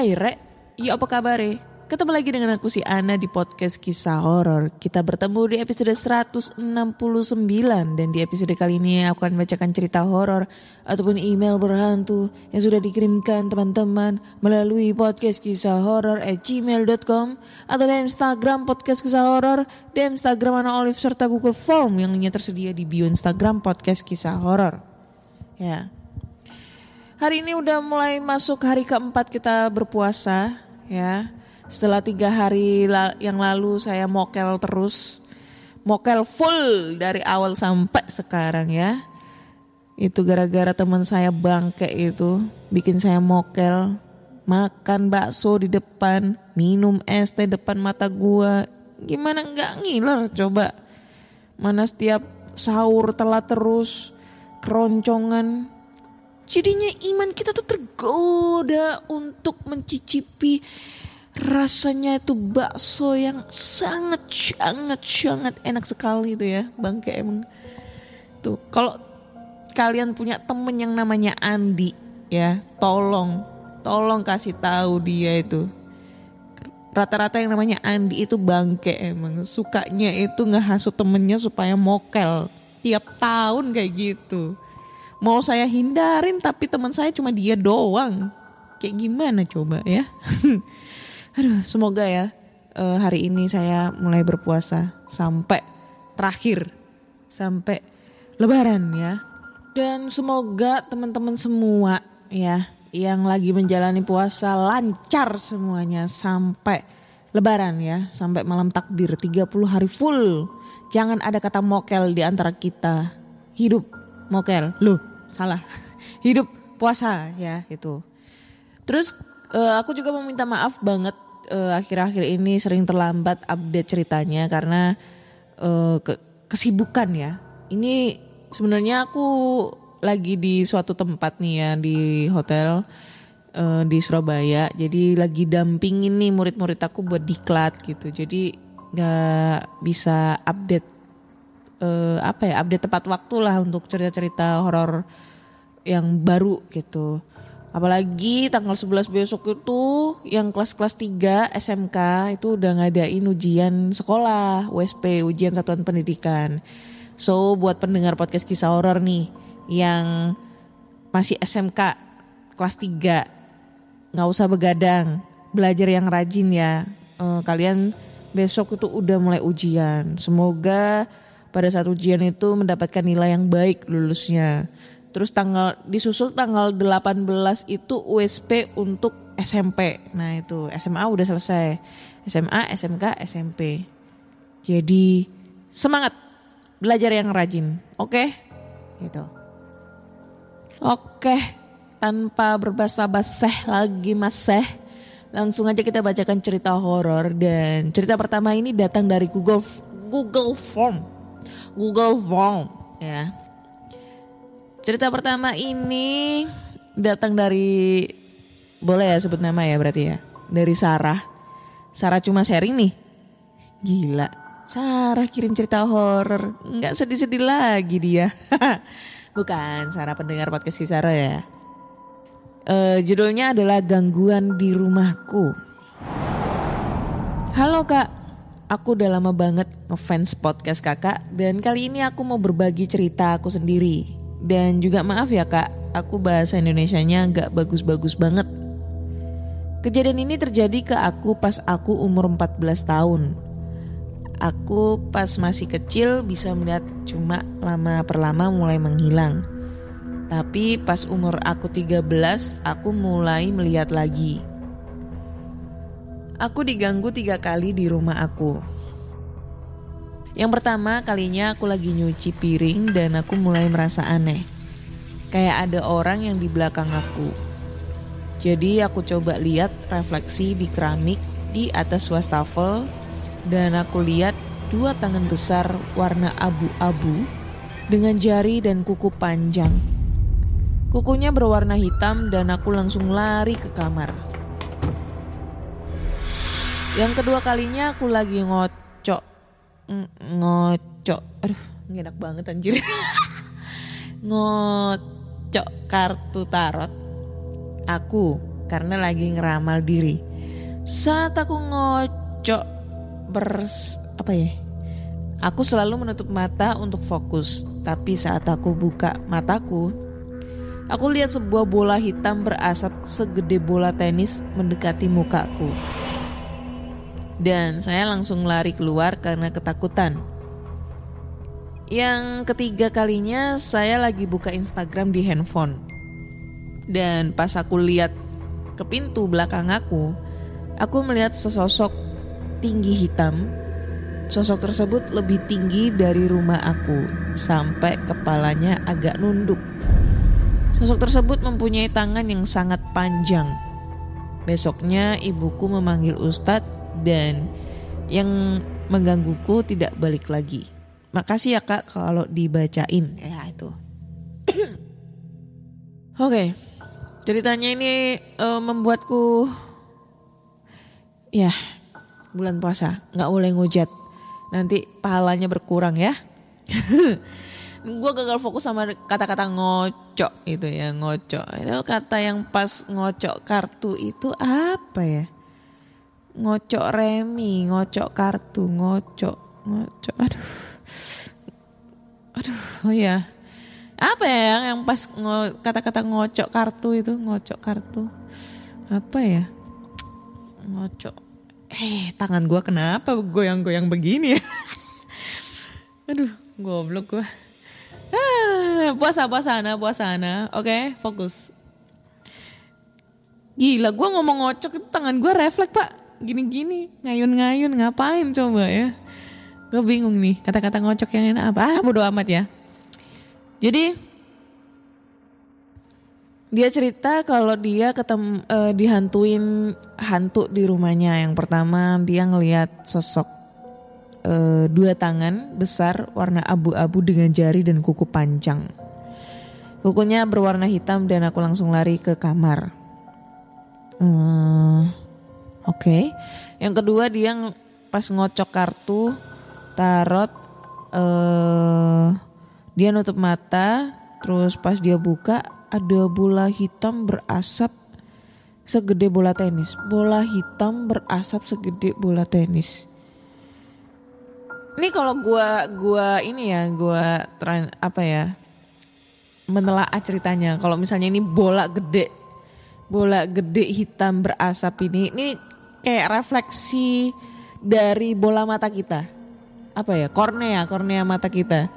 Hai Rek, ya apa kabar Ketemu lagi dengan aku si Ana di podcast kisah horor. Kita bertemu di episode 169 dan di episode kali ini aku akan bacakan cerita horor ataupun email berhantu yang sudah dikirimkan teman-teman melalui podcast kisah horor at gmail.com atau di Instagram podcast kisah horor, di Instagram Ana Olive serta Google Form yang lainnya tersedia di bio Instagram podcast kisah horor. Ya, Hari ini udah mulai masuk hari keempat kita berpuasa ya. Setelah tiga hari yang lalu saya mokel terus, mokel full dari awal sampai sekarang ya. Itu gara-gara teman saya bangke itu bikin saya mokel, makan bakso di depan, minum es teh depan mata gua. Gimana nggak ngiler coba? Mana setiap sahur telat terus, keroncongan, Jadinya iman kita tuh tergoda untuk mencicipi rasanya itu bakso yang sangat sangat sangat enak sekali itu ya bangke emang tuh kalau kalian punya temen yang namanya Andi ya tolong tolong kasih tahu dia itu. Rata-rata yang namanya Andi itu bangke emang sukanya itu ngehasut temennya supaya mokel. Tiap tahun kayak gitu mau saya hindarin tapi teman saya cuma dia doang. Kayak gimana coba ya? Aduh semoga ya eh, hari ini saya mulai berpuasa sampai terakhir sampai lebaran ya. Dan semoga teman-teman semua ya yang lagi menjalani puasa lancar semuanya sampai lebaran ya. Sampai malam takbir 30 hari full. Jangan ada kata mokel di antara kita. Hidup mokel. Loh salah. Hidup puasa ya itu terus eh, aku juga mau minta maaf banget eh, akhir-akhir ini sering terlambat update ceritanya karena eh, ke- kesibukan ya. Ini sebenarnya aku lagi di suatu tempat nih ya di hotel eh, di Surabaya. Jadi lagi dampingin nih murid-murid aku buat diklat gitu. Jadi nggak bisa update eh, apa ya update tepat waktu lah untuk cerita-cerita horor yang baru gitu. Apalagi tanggal 11 besok itu yang kelas-kelas 3 SMK itu udah ngadain ujian sekolah, USP, ujian satuan pendidikan. So buat pendengar podcast kisah horor nih yang masih SMK kelas 3 nggak usah begadang, belajar yang rajin ya. Eh, kalian besok itu udah mulai ujian. Semoga pada saat ujian itu mendapatkan nilai yang baik lulusnya. Terus tanggal disusul tanggal 18 itu USP untuk SMP. Nah, itu SMA udah selesai. SMA, SMK, SMP. Jadi semangat belajar yang rajin, oke? Gitu. Oke, tanpa berbasa-basah lagi maseh, langsung aja kita bacakan cerita horor dan cerita pertama ini datang dari Google Google Form. Google Form ya. Cerita pertama ini datang dari boleh ya sebut nama ya berarti ya. Dari Sarah. Sarah cuma sharing nih. Gila. Sarah kirim cerita horor. Nggak sedih-sedih lagi dia. Bukan, Sarah pendengar podcast Kisara ya. Eh, judulnya adalah Gangguan di Rumahku. Halo kak, aku udah lama banget ngefans podcast kakak dan kali ini aku mau berbagi cerita aku sendiri. Dan juga maaf ya kak, aku bahasa Indonesianya nggak bagus-bagus banget. Kejadian ini terjadi ke aku pas aku umur 14 tahun. Aku pas masih kecil bisa melihat cuma lama perlama mulai menghilang. Tapi pas umur aku 13 aku mulai melihat lagi. Aku diganggu tiga kali di rumah aku. Yang pertama kalinya aku lagi nyuci piring dan aku mulai merasa aneh. Kayak ada orang yang di belakang aku. Jadi aku coba lihat refleksi di keramik di atas wastafel dan aku lihat dua tangan besar warna abu-abu dengan jari dan kuku panjang. Kukunya berwarna hitam dan aku langsung lari ke kamar. Yang kedua kalinya aku lagi ngocok. Ng- Ngocok. Aduh, enak banget anjir. ngocok kartu tarot. Aku karena lagi ngeramal diri. Saat aku ngocok bers apa ya? Aku selalu menutup mata untuk fokus, tapi saat aku buka mataku, aku lihat sebuah bola hitam berasap segede bola tenis mendekati mukaku. Dan saya langsung lari keluar karena ketakutan. Yang ketiga kalinya saya lagi buka Instagram di handphone. Dan pas aku lihat ke pintu belakang aku, aku melihat sesosok tinggi hitam. Sosok tersebut lebih tinggi dari rumah aku sampai kepalanya agak nunduk. Sosok tersebut mempunyai tangan yang sangat panjang. Besoknya ibuku memanggil ustadz dan yang menggangguku tidak balik lagi. Makasih ya kak kalau dibacain. Ya itu. Oke, ceritanya ini eh, membuatku ya bulan puasa nggak boleh ngujat. Nanti pahalanya berkurang ya. gue gagal fokus sama kata-kata ngocok itu ya ngocok itu kata yang pas ngocok kartu itu apa ya ngocok remi ngocok kartu ngocok ngocok. Aduh. Aduh oh ya apa ya yang, pas ngo- kata-kata ngocok kartu itu? Ngocok kartu. Apa ya? Ngocok. Eh tangan gua kenapa goyang-goyang begini ya? Aduh goblok gua. Ah, puasa puasa ana puasa ana oke fokus. Gila gue ngomong ngocok itu tangan gue refleks pak Gini-gini ngayun-ngayun ngapain coba ya Gue bingung nih kata-kata ngocok yang enak apa Ah bodo amat ya Jadi dia cerita kalau dia ketemu eh, dihantuin hantu di rumahnya. Yang pertama dia ngelihat sosok eh, dua tangan besar warna abu-abu dengan jari dan kuku panjang. Kukunya berwarna hitam dan aku langsung lari ke kamar. Eh, Oke. Yang kedua dia pas ngocok kartu tarot eh dia nutup mata terus pas dia buka ada bola hitam berasap segede bola tenis. Bola hitam berasap segede bola tenis. Ini kalau gua gua ini ya, gua tran- apa ya? menelaah ceritanya. Kalau misalnya ini bola gede, bola gede hitam berasap ini, ini kayak refleksi dari bola mata kita. Apa ya? Kornea, kornea mata kita.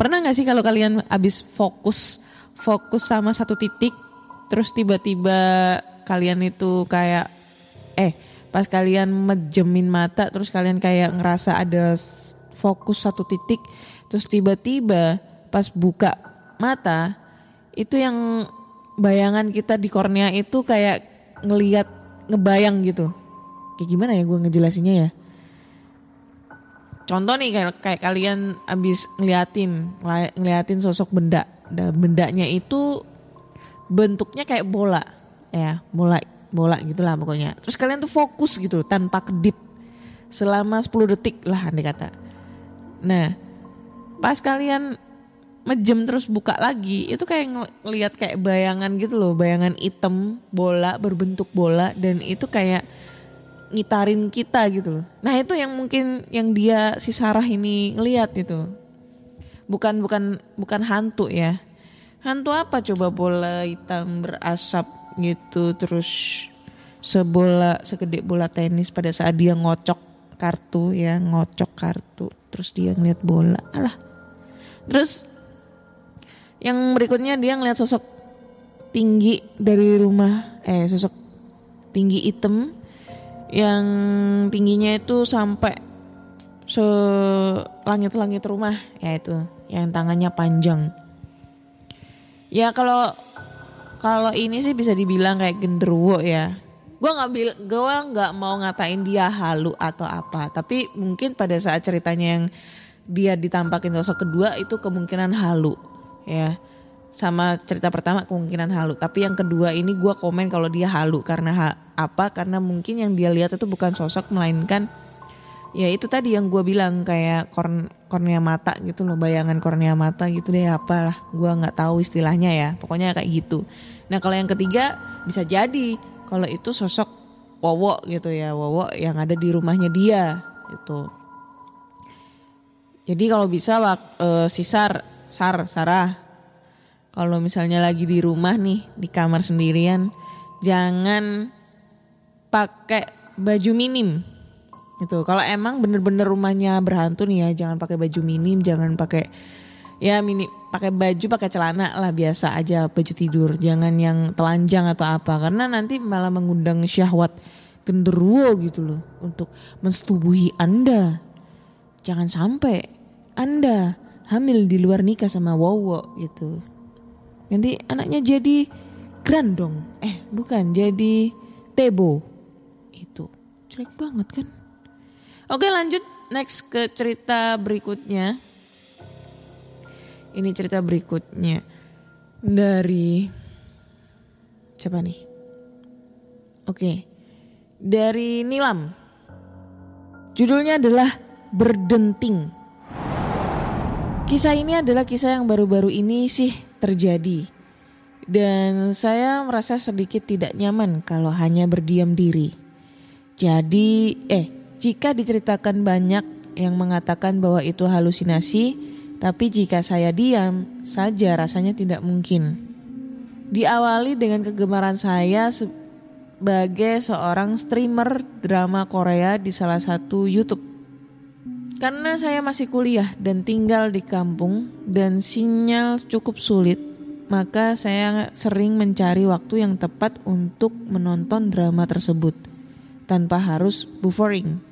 Pernah nggak sih kalau kalian abis fokus, fokus sama satu titik, terus tiba-tiba kalian itu kayak, eh pas kalian mejemin mata, terus kalian kayak ngerasa ada fokus satu titik, terus tiba-tiba pas buka mata itu yang bayangan kita di kornea itu kayak ngeliat ngebayang gitu kayak gimana ya gue ngejelasinnya ya? Contoh nih kayak, kayak kalian abis ngeliatin ngeliatin sosok benda. Dan bendanya itu bentuknya kayak bola, ya bola bola gitulah pokoknya. Terus kalian tuh fokus gitu tanpa kedip. Selama 10 detik lah andai kata. Nah, pas kalian mejem terus buka lagi itu kayak ng- ngeliat kayak bayangan gitu loh. Bayangan hitam bola berbentuk bola. Dan itu kayak ngitarin kita gitu loh. Nah itu yang mungkin yang dia si Sarah ini ngeliat itu. Bukan bukan bukan hantu ya. Hantu apa coba bola hitam berasap gitu terus sebola segede bola tenis pada saat dia ngocok kartu ya ngocok kartu terus dia ngeliat bola alah. Terus yang berikutnya dia ngeliat sosok tinggi dari rumah eh sosok tinggi hitam yang tingginya itu sampai se langit-langit rumah ya itu yang tangannya panjang. Ya kalau kalau ini sih bisa dibilang kayak genderuwo ya. Gue nggak bil gue nggak mau ngatain dia halu atau apa tapi mungkin pada saat ceritanya yang dia ditampakin sosok kedua itu kemungkinan halu ya sama cerita pertama kemungkinan halu. Tapi yang kedua ini gue komen kalau dia halu. Karena ha- apa? Karena mungkin yang dia lihat itu bukan sosok melainkan ya itu tadi yang gue bilang kayak korn kornea mata gitu loh bayangan kornea mata gitu deh apalah. Gue nggak tahu istilahnya ya pokoknya kayak gitu. Nah kalau yang ketiga bisa jadi kalau itu sosok wowo gitu ya wowo yang ada di rumahnya dia gitu. Jadi kalau bisa wak, eh, si Sar, Sar, Sarah, kalau misalnya lagi di rumah nih, di kamar sendirian, jangan pakai baju minim. Gitu. Kalau emang bener-bener rumahnya berhantu nih ya, jangan pakai baju minim, jangan pakai ya mini pakai baju pakai celana lah biasa aja baju tidur jangan yang telanjang atau apa karena nanti malah mengundang syahwat genderuwo gitu loh untuk mensetubuhi anda jangan sampai anda hamil di luar nikah sama Wowo gitu. Nanti anaknya jadi Grandong. Eh bukan jadi Tebo. Itu jelek banget kan. Oke lanjut next ke cerita berikutnya. Ini cerita berikutnya dari siapa nih? Oke. Dari Nilam. Judulnya adalah Berdenting. Kisah ini adalah kisah yang baru-baru ini sih terjadi. Dan saya merasa sedikit tidak nyaman kalau hanya berdiam diri. Jadi, eh, jika diceritakan banyak yang mengatakan bahwa itu halusinasi, tapi jika saya diam saja rasanya tidak mungkin. Diawali dengan kegemaran saya sebagai seorang streamer drama Korea di salah satu YouTube. Karena saya masih kuliah dan tinggal di kampung dan sinyal cukup sulit, maka saya sering mencari waktu yang tepat untuk menonton drama tersebut tanpa harus buffering.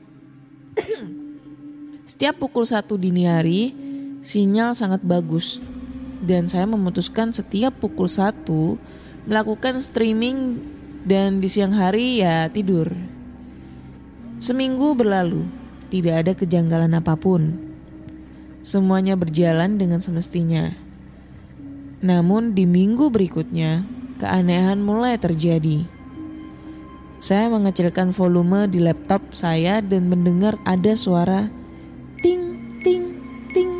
Setiap pukul satu dini hari, sinyal sangat bagus dan saya memutuskan setiap pukul satu melakukan streaming dan di siang hari ya tidur. Seminggu berlalu, tidak ada kejanggalan apa pun. Semuanya berjalan dengan semestinya. Namun di minggu berikutnya, keanehan mulai terjadi. Saya mengecilkan volume di laptop saya dan mendengar ada suara ting ting ting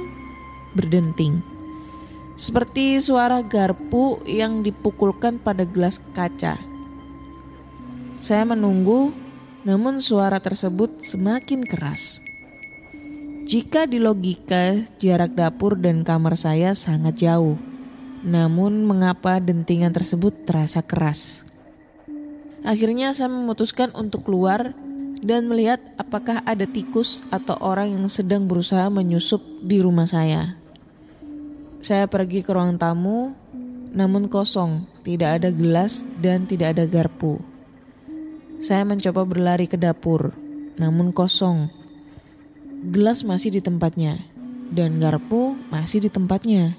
berdenting. Seperti suara garpu yang dipukulkan pada gelas kaca. Saya menunggu namun suara tersebut semakin keras. Jika di logika jarak dapur dan kamar saya sangat jauh, namun mengapa dentingan tersebut terasa keras? Akhirnya saya memutuskan untuk keluar dan melihat apakah ada tikus atau orang yang sedang berusaha menyusup di rumah saya. Saya pergi ke ruang tamu, namun kosong, tidak ada gelas dan tidak ada garpu. Saya mencoba berlari ke dapur, namun kosong. Gelas masih di tempatnya, dan garpu masih di tempatnya.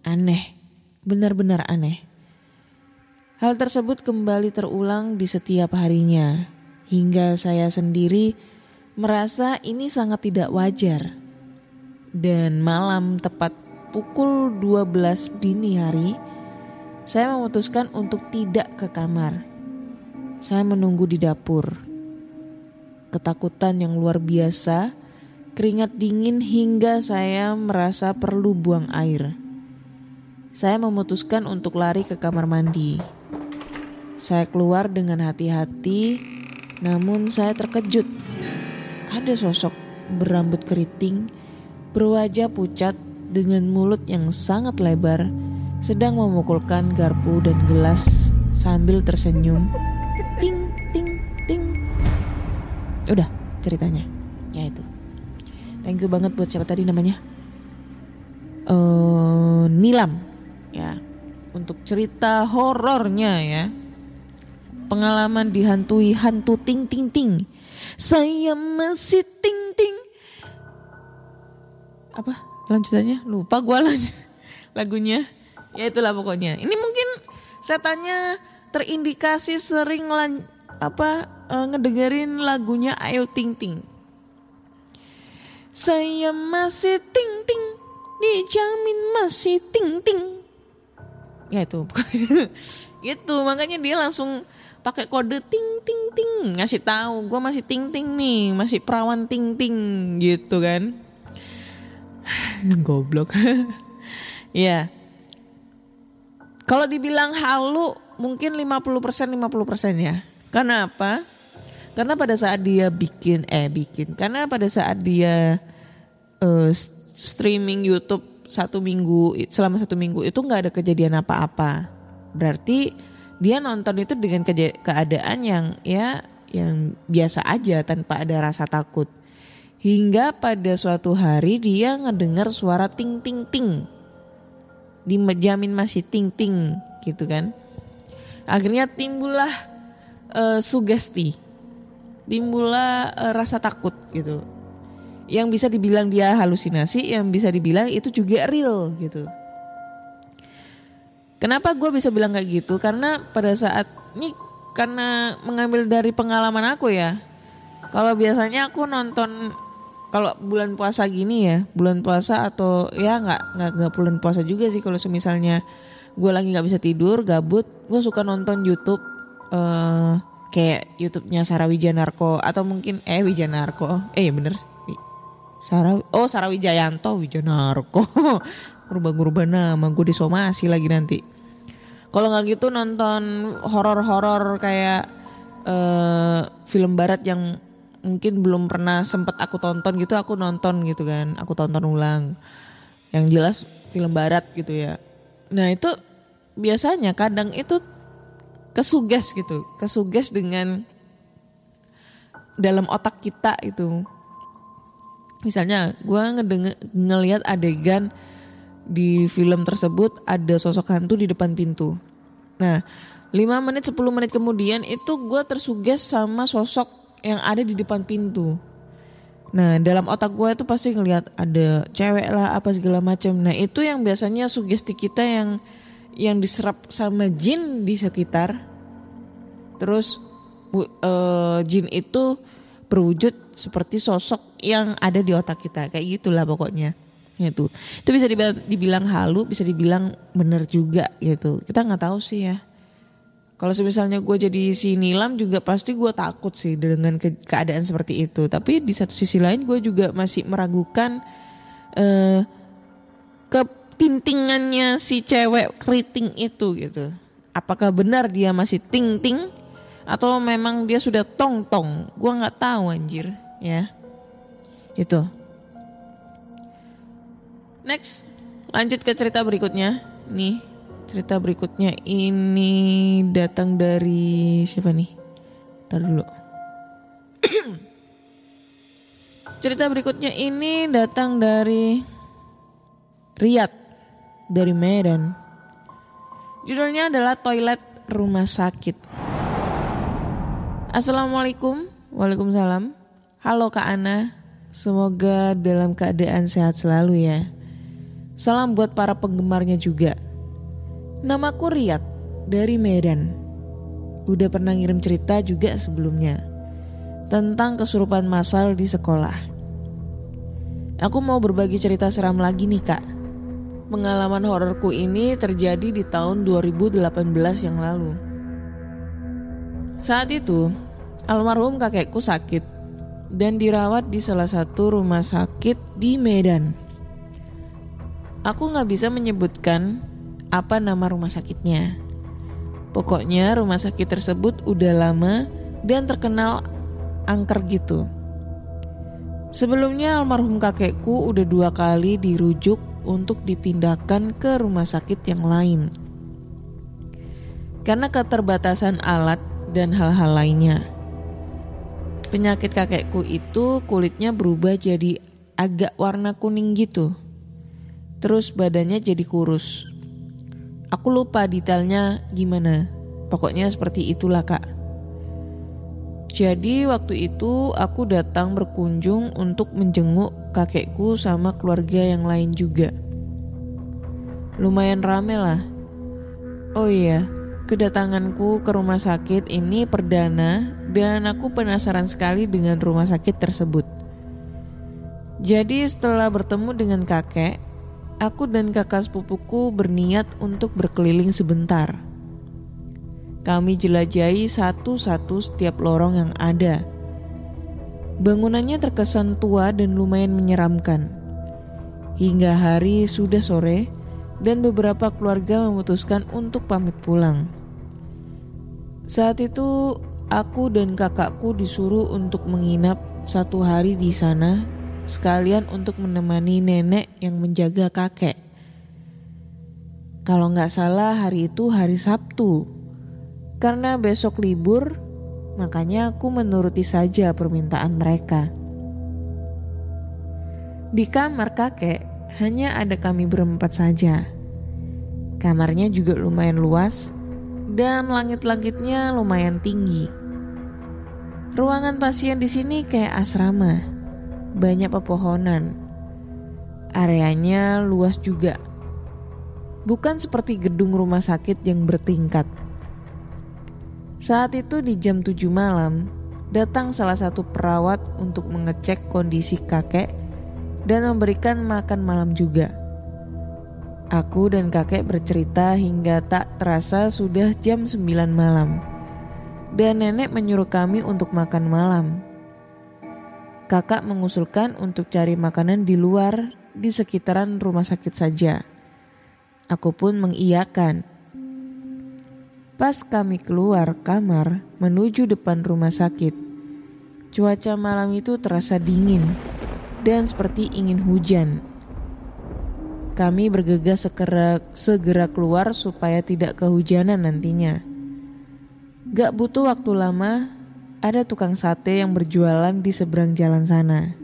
Aneh, benar-benar aneh. Hal tersebut kembali terulang di setiap harinya, hingga saya sendiri merasa ini sangat tidak wajar. Dan malam tepat pukul 12 dini hari, saya memutuskan untuk tidak ke kamar. Saya menunggu di dapur. Ketakutan yang luar biasa, keringat dingin hingga saya merasa perlu buang air. Saya memutuskan untuk lari ke kamar mandi. Saya keluar dengan hati-hati, namun saya terkejut. Ada sosok berambut keriting, berwajah pucat dengan mulut yang sangat lebar, sedang memukulkan garpu dan gelas sambil tersenyum. Udah ceritanya, ya itu. Thank you banget buat siapa tadi namanya? eh Nilam, ya. Untuk cerita horornya ya pengalaman dihantui hantu ting ting ting. Saya masih ting ting. Apa lanjutannya? Lupa gue lanjut lagunya. Ya itulah pokoknya. Ini mungkin setannya terindikasi sering lan, apa eh, ngedengerin lagunya Ayu Ting Ting. Saya masih ting ting, dijamin masih ting ting. Ya itu, itu makanya dia langsung pakai kode ting ting ting ngasih tahu gue masih ting ting nih masih perawan ting ting gitu kan. Goblok. Ya. Kalau dibilang halu mungkin 50% 50% ya. Karena apa karena pada saat dia bikin eh bikin karena pada saat dia eh, streaming YouTube satu minggu selama satu minggu itu nggak ada kejadian apa-apa berarti dia nonton itu dengan keadaan yang ya yang biasa aja tanpa ada rasa takut. Hingga pada suatu hari dia ngedengar suara ting ting ting. Dijamin masih ting ting gitu kan. Akhirnya timbullah eh, sugesti. Timbullah eh, rasa takut gitu. Yang bisa dibilang dia halusinasi, yang bisa dibilang itu juga real gitu. Kenapa gue bisa bilang kayak gitu? Karena pada saat ini karena mengambil dari pengalaman aku ya. Kalau biasanya aku nonton kalau bulan puasa gini ya, bulan puasa atau ya nggak nggak nggak bulan puasa juga sih kalau misalnya gue lagi nggak bisa tidur, gabut, gue suka nonton YouTube eh kayak YouTube-nya Sarah Wijanarko atau mungkin eh Wijanarko, eh ya bener Sarah oh Sarah Wijayanto Wijanarko. Ngubah-ngubah nama gue disomasi lagi nanti. Kalau nggak gitu nonton horor-horor kayak eh film barat yang mungkin belum pernah sempet aku tonton gitu aku nonton gitu kan. Aku tonton ulang. Yang jelas film barat gitu ya. Nah itu biasanya kadang itu kesuges gitu kesuges dengan dalam otak kita itu misalnya gue ngedenger ngelihat adegan di film tersebut ada sosok hantu di depan pintu. Nah, 5 menit 10 menit kemudian itu gue tersuges sama sosok yang ada di depan pintu. Nah, dalam otak gue itu pasti ngelihat ada cewek lah apa segala macam. Nah, itu yang biasanya sugesti kita yang yang diserap sama jin di sekitar. Terus eh, jin itu berwujud seperti sosok yang ada di otak kita. Kayak gitulah pokoknya. Itu itu bisa dibilang, dibilang halu bisa dibilang bener juga gitu. Kita nggak tahu sih ya. Kalau misalnya gue jadi si Nilam juga pasti gue takut sih dengan ke- keadaan seperti itu. Tapi di satu sisi lain gue juga masih meragukan eh ketintingannya si cewek keriting itu gitu apakah benar dia masih ting ting atau memang dia sudah tong tong gue nggak tahu anjir ya itu Next, lanjut ke cerita berikutnya. Nih, cerita berikutnya ini datang dari siapa nih? Ntar dulu. cerita berikutnya ini datang dari Riyad dari Medan. Judulnya adalah Toilet Rumah Sakit. Assalamualaikum, waalaikumsalam. Halo Kak Ana, semoga dalam keadaan sehat selalu ya. Salam buat para penggemarnya juga. Namaku Riyad dari Medan. Udah pernah ngirim cerita juga sebelumnya tentang kesurupan massal di sekolah. Aku mau berbagi cerita seram lagi nih kak. Pengalaman hororku ini terjadi di tahun 2018 yang lalu. Saat itu, almarhum kakekku sakit dan dirawat di salah satu rumah sakit di Medan. Aku nggak bisa menyebutkan apa nama rumah sakitnya. Pokoknya rumah sakit tersebut udah lama dan terkenal angker gitu. Sebelumnya almarhum kakekku udah dua kali dirujuk untuk dipindahkan ke rumah sakit yang lain. Karena keterbatasan alat dan hal-hal lainnya. Penyakit kakekku itu kulitnya berubah jadi agak warna kuning gitu. Terus badannya jadi kurus. Aku lupa detailnya gimana. Pokoknya seperti itulah kak. Jadi waktu itu aku datang berkunjung untuk menjenguk kakekku sama keluarga yang lain juga. Lumayan rame lah. Oh iya, kedatanganku ke rumah sakit ini perdana dan aku penasaran sekali dengan rumah sakit tersebut. Jadi setelah bertemu dengan kakek, aku dan kakak sepupuku berniat untuk berkeliling sebentar. Kami jelajahi satu-satu setiap lorong yang ada. Bangunannya terkesan tua dan lumayan menyeramkan. Hingga hari sudah sore dan beberapa keluarga memutuskan untuk pamit pulang. Saat itu aku dan kakakku disuruh untuk menginap satu hari di sana sekalian untuk menemani nenek yang menjaga kakek. Kalau nggak salah hari itu hari Sabtu. Karena besok libur, makanya aku menuruti saja permintaan mereka. Di kamar kakek hanya ada kami berempat saja. Kamarnya juga lumayan luas dan langit-langitnya lumayan tinggi. Ruangan pasien di sini kayak asrama, banyak pepohonan. Areanya luas juga. Bukan seperti gedung rumah sakit yang bertingkat. Saat itu di jam 7 malam, datang salah satu perawat untuk mengecek kondisi kakek dan memberikan makan malam juga. Aku dan kakek bercerita hingga tak terasa sudah jam 9 malam. Dan nenek menyuruh kami untuk makan malam. Kakak mengusulkan untuk cari makanan di luar di sekitaran rumah sakit saja. Aku pun mengiyakan Pas kami keluar kamar menuju depan rumah sakit, cuaca malam itu terasa dingin dan seperti ingin hujan. Kami bergegas segera, segera keluar supaya tidak kehujanan nantinya. Gak butuh waktu lama, ada tukang sate yang berjualan di seberang jalan sana.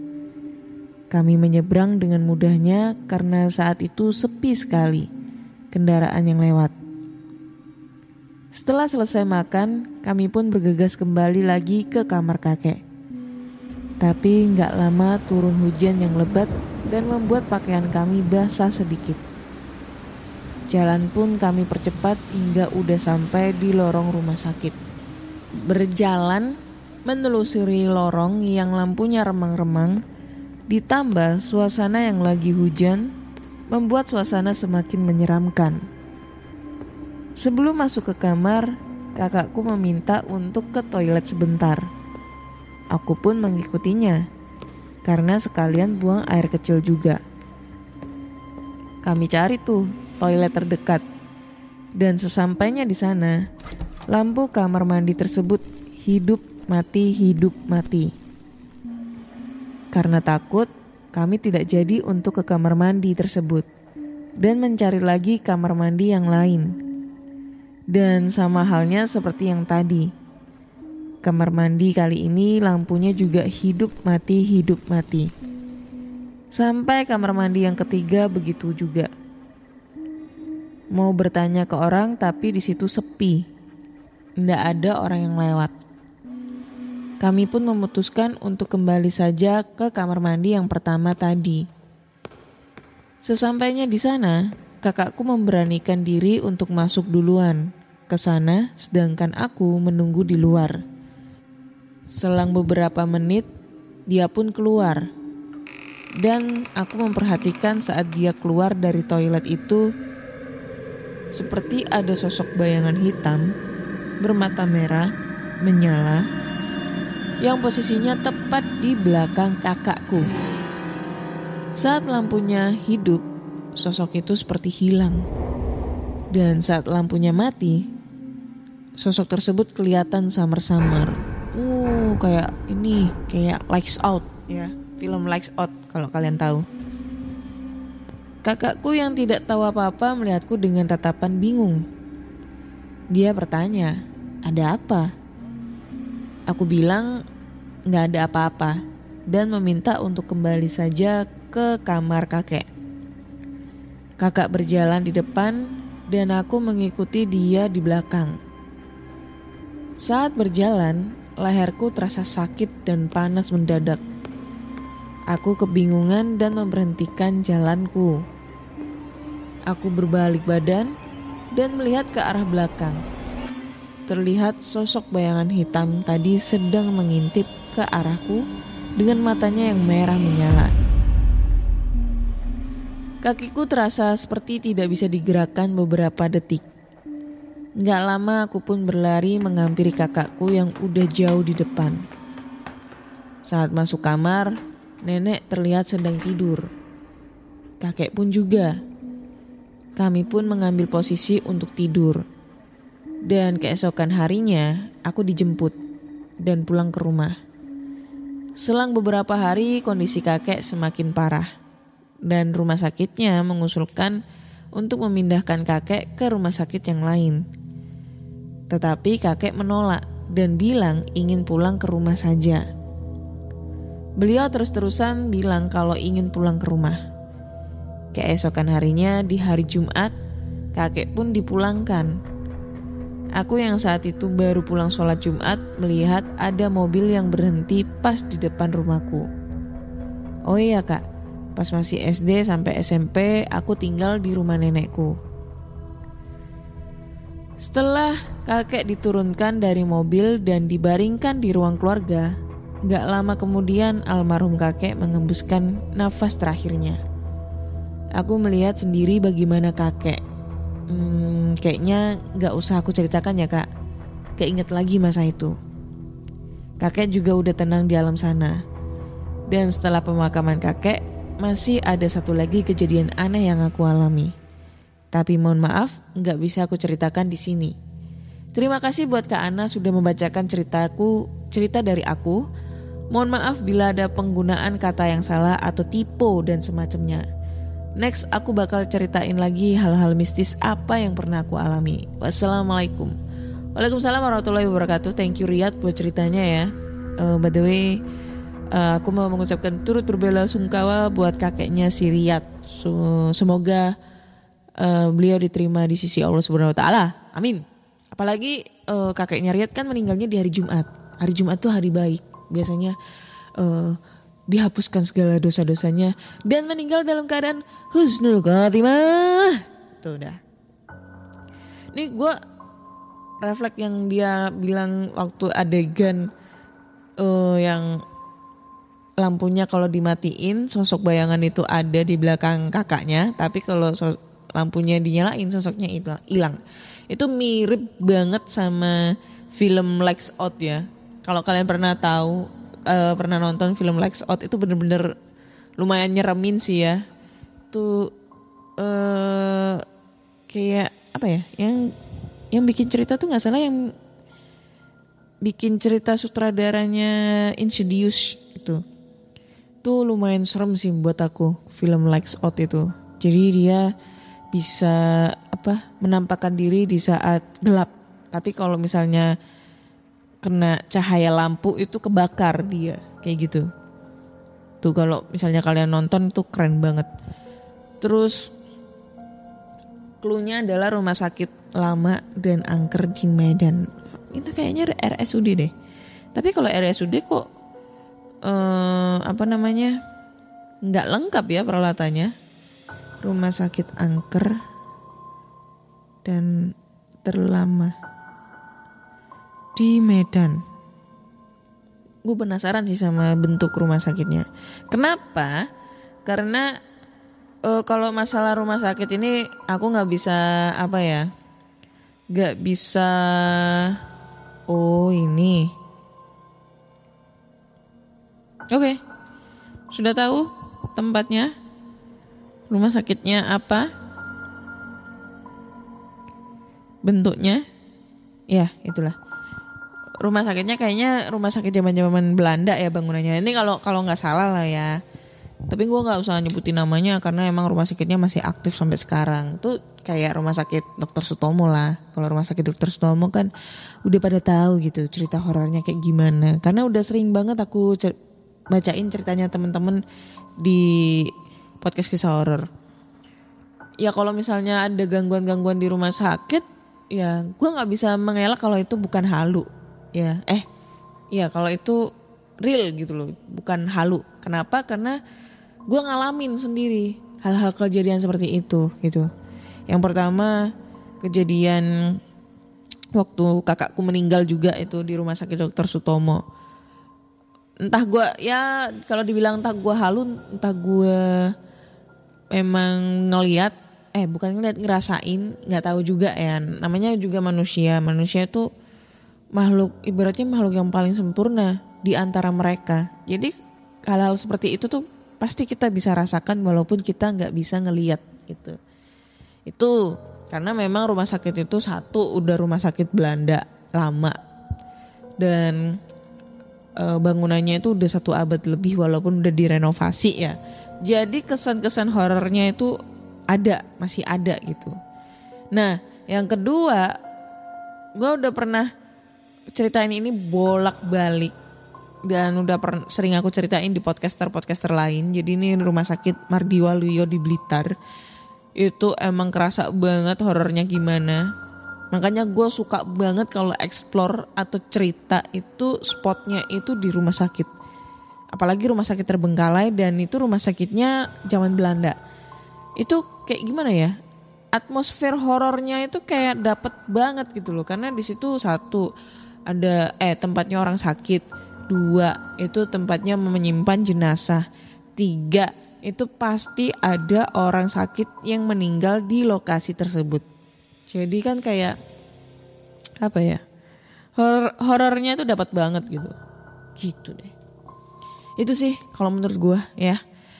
Kami menyeberang dengan mudahnya karena saat itu sepi sekali kendaraan yang lewat. Setelah selesai makan, kami pun bergegas kembali lagi ke kamar kakek. Tapi nggak lama turun hujan yang lebat dan membuat pakaian kami basah sedikit. Jalan pun kami percepat hingga udah sampai di lorong rumah sakit. Berjalan menelusuri lorong yang lampunya remang-remang, ditambah suasana yang lagi hujan, membuat suasana semakin menyeramkan. Sebelum masuk ke kamar, kakakku meminta untuk ke toilet sebentar. Aku pun mengikutinya, karena sekalian buang air kecil juga. Kami cari tuh toilet terdekat, dan sesampainya di sana, lampu kamar mandi tersebut hidup mati hidup mati. Karena takut, kami tidak jadi untuk ke kamar mandi tersebut dan mencari lagi kamar mandi yang lain dan sama halnya seperti yang tadi. Kamar mandi kali ini lampunya juga hidup mati hidup mati. Sampai kamar mandi yang ketiga begitu juga. Mau bertanya ke orang tapi di situ sepi. Tidak ada orang yang lewat. Kami pun memutuskan untuk kembali saja ke kamar mandi yang pertama tadi. Sesampainya di sana, kakakku memberanikan diri untuk masuk duluan ke sana, sedangkan aku menunggu di luar. Selang beberapa menit, dia pun keluar. Dan aku memperhatikan saat dia keluar dari toilet itu seperti ada sosok bayangan hitam bermata merah menyala yang posisinya tepat di belakang kakakku. Saat lampunya hidup, sosok itu seperti hilang. Dan saat lampunya mati, sosok tersebut kelihatan samar-samar. Uh, kayak ini, kayak Lights Out ya, film Lights Out kalau kalian tahu. Kakakku yang tidak tahu apa-apa melihatku dengan tatapan bingung. Dia bertanya, ada apa? Aku bilang nggak ada apa-apa dan meminta untuk kembali saja ke kamar kakek. Kakak berjalan di depan dan aku mengikuti dia di belakang. Saat berjalan, leherku terasa sakit dan panas mendadak. Aku kebingungan dan memberhentikan jalanku. Aku berbalik badan dan melihat ke arah belakang. Terlihat sosok bayangan hitam tadi sedang mengintip ke arahku dengan matanya yang merah menyala. Kakiku terasa seperti tidak bisa digerakkan beberapa detik. Gak lama aku pun berlari menghampiri kakakku yang udah jauh di depan. Saat masuk kamar, nenek terlihat sedang tidur. Kakek pun juga. Kami pun mengambil posisi untuk tidur. Dan keesokan harinya, aku dijemput dan pulang ke rumah. Selang beberapa hari, kondisi kakek semakin parah, dan rumah sakitnya mengusulkan untuk memindahkan kakek ke rumah sakit yang lain. Tetapi kakek menolak dan bilang ingin pulang ke rumah saja. Beliau terus-terusan bilang kalau ingin pulang ke rumah. Keesokan harinya di hari Jumat, kakek pun dipulangkan. Aku yang saat itu baru pulang sholat Jumat melihat ada mobil yang berhenti pas di depan rumahku. Oh iya kak, pas masih SD sampai SMP aku tinggal di rumah nenekku. Setelah kakek diturunkan dari mobil dan dibaringkan di ruang keluarga, gak lama kemudian almarhum kakek mengembuskan nafas terakhirnya. Aku melihat sendiri bagaimana kakek. Hmm, kayaknya gak usah aku ceritakan ya kak. Keinget lagi masa itu. Kakek juga udah tenang di alam sana. Dan setelah pemakaman kakek, masih ada satu lagi kejadian aneh yang aku alami. Tapi mohon maaf, nggak bisa aku ceritakan di sini. Terima kasih buat Kak Ana sudah membacakan ceritaku, cerita dari aku. Mohon maaf bila ada penggunaan kata yang salah atau tipe dan semacamnya. Next aku bakal ceritain lagi hal-hal mistis apa yang pernah aku alami. Wassalamualaikum. Waalaikumsalam warahmatullahi wabarakatuh. Thank you Riyad buat ceritanya ya. Uh, by the way, uh, aku mau mengucapkan turut berbela sungkawa buat kakeknya si Riyad. So, semoga uh, beliau diterima di sisi Allah Subhanahu wa taala. Amin. Apalagi uh, kakeknya Riyad kan meninggalnya di hari Jumat. Hari Jumat tuh hari baik. Biasanya uh, dihapuskan segala dosa-dosanya dan meninggal dalam keadaan husnul khotimah. Tuh udah. Ini gue refleks yang dia bilang waktu adegan uh, yang lampunya kalau dimatiin sosok bayangan itu ada di belakang kakaknya, tapi kalau so lampunya dinyalain sosoknya hilang. Itu mirip banget sama film Lex Out ya. Kalau kalian pernah tahu uh, pernah nonton film Lex Out itu bener-bener lumayan nyeremin sih ya. Itu uh, kayak apa ya? Yang yang bikin cerita tuh nggak salah yang bikin cerita sutradaranya Insidious itu. Itu lumayan serem sih buat aku film Lex Out itu. Jadi dia bisa apa menampakkan diri di saat gelap. Tapi kalau misalnya kena cahaya lampu itu kebakar dia kayak gitu. Tuh kalau misalnya kalian nonton tuh keren banget. Terus klunya adalah rumah sakit lama dan angker di Medan. Itu kayaknya RSUD deh. Tapi kalau RSUD kok eh, apa namanya nggak lengkap ya peralatannya. Rumah sakit angker dan terlama di Medan. Gue penasaran sih sama bentuk rumah sakitnya. Kenapa karena eh, kalau masalah rumah sakit ini aku nggak bisa apa ya nggak bisa oh ini oke sudah tahu tempatnya rumah sakitnya apa? Bentuknya? Ya itulah. Rumah sakitnya kayaknya rumah sakit zaman zaman Belanda ya bangunannya. Ini kalau kalau nggak salah lah ya. Tapi gue nggak usah nyebutin namanya karena emang rumah sakitnya masih aktif sampai sekarang. Tuh kayak rumah sakit dokter Sutomo lah. Kalau rumah sakit dokter Sutomo kan udah pada tahu gitu cerita horornya kayak gimana. Karena udah sering banget aku cer- bacain ceritanya temen-temen di podcast kisah horor. Ya kalau misalnya ada gangguan-gangguan di rumah sakit ya gue nggak bisa mengelak kalau itu bukan halu ya. Eh ya kalau itu real gitu loh bukan halu. Kenapa? Karena gue ngalamin sendiri hal-hal kejadian seperti itu gitu. Yang pertama kejadian waktu kakakku meninggal juga itu di rumah sakit dokter Sutomo. Entah gue ya kalau dibilang entah gue halu entah gue memang ngeliat eh bukan ngeliat ngerasain nggak tahu juga ya. Namanya juga manusia. Manusia itu makhluk ibaratnya makhluk yang paling sempurna di antara mereka. Jadi hal-hal seperti itu tuh pasti kita bisa rasakan walaupun kita nggak bisa ngeliat gitu. Itu karena memang rumah sakit itu satu udah rumah sakit Belanda lama. Dan eh, bangunannya itu udah satu abad lebih walaupun udah direnovasi ya. Jadi kesan-kesan horornya itu ada, masih ada gitu. Nah, yang kedua, gue udah pernah ceritain ini bolak-balik dan udah sering aku ceritain di podcaster-podcaster lain. Jadi ini rumah sakit Mardiwaluyo di Blitar. Itu emang kerasa banget horornya gimana. Makanya gue suka banget kalau explore atau cerita itu spotnya itu di rumah sakit. Apalagi rumah sakit terbengkalai dan itu rumah sakitnya zaman Belanda. Itu kayak gimana ya? Atmosfer horornya itu kayak dapet banget gitu loh. Karena di situ satu ada eh tempatnya orang sakit. Dua itu tempatnya menyimpan jenazah. Tiga itu pasti ada orang sakit yang meninggal di lokasi tersebut. Jadi kan kayak apa ya? Horor horornya itu dapat banget gitu. Gitu deh. Itu sih kalau menurut gua ya.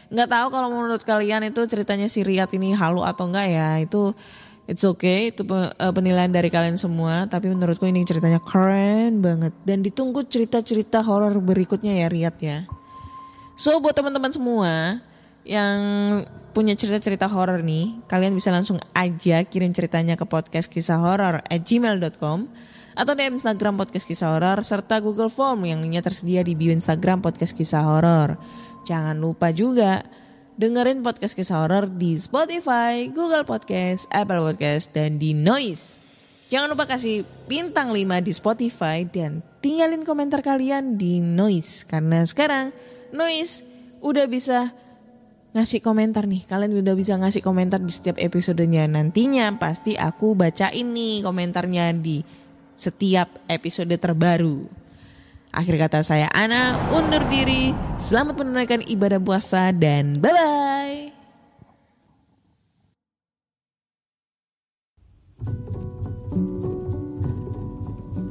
Nggak tahu kalau menurut kalian itu ceritanya si Riyad ini halu atau enggak ya. Itu it's okay itu eh, penilaian dari kalian semua, tapi menurutku ini ceritanya keren banget dan ditunggu cerita-cerita horor berikutnya ya Riyad ya. So buat teman-teman semua yang punya cerita-cerita horor nih, kalian bisa langsung aja kirim ceritanya ke podcast kisah horor at gmail.com atau DM Instagram podcast kisah horor serta Google Form yang linknya tersedia di bio Instagram podcast kisah horor. Jangan lupa juga dengerin podcast kisah horor di Spotify, Google Podcast, Apple Podcast, dan di Noise. Jangan lupa kasih bintang 5 di Spotify dan tinggalin komentar kalian di Noise. Karena sekarang Noise udah bisa ngasih komentar nih. Kalian udah bisa ngasih komentar di setiap episodenya. Nantinya pasti aku bacain nih komentarnya di setiap episode terbaru. Akhir kata saya Ana undur diri. Selamat menunaikan ibadah puasa dan bye-bye.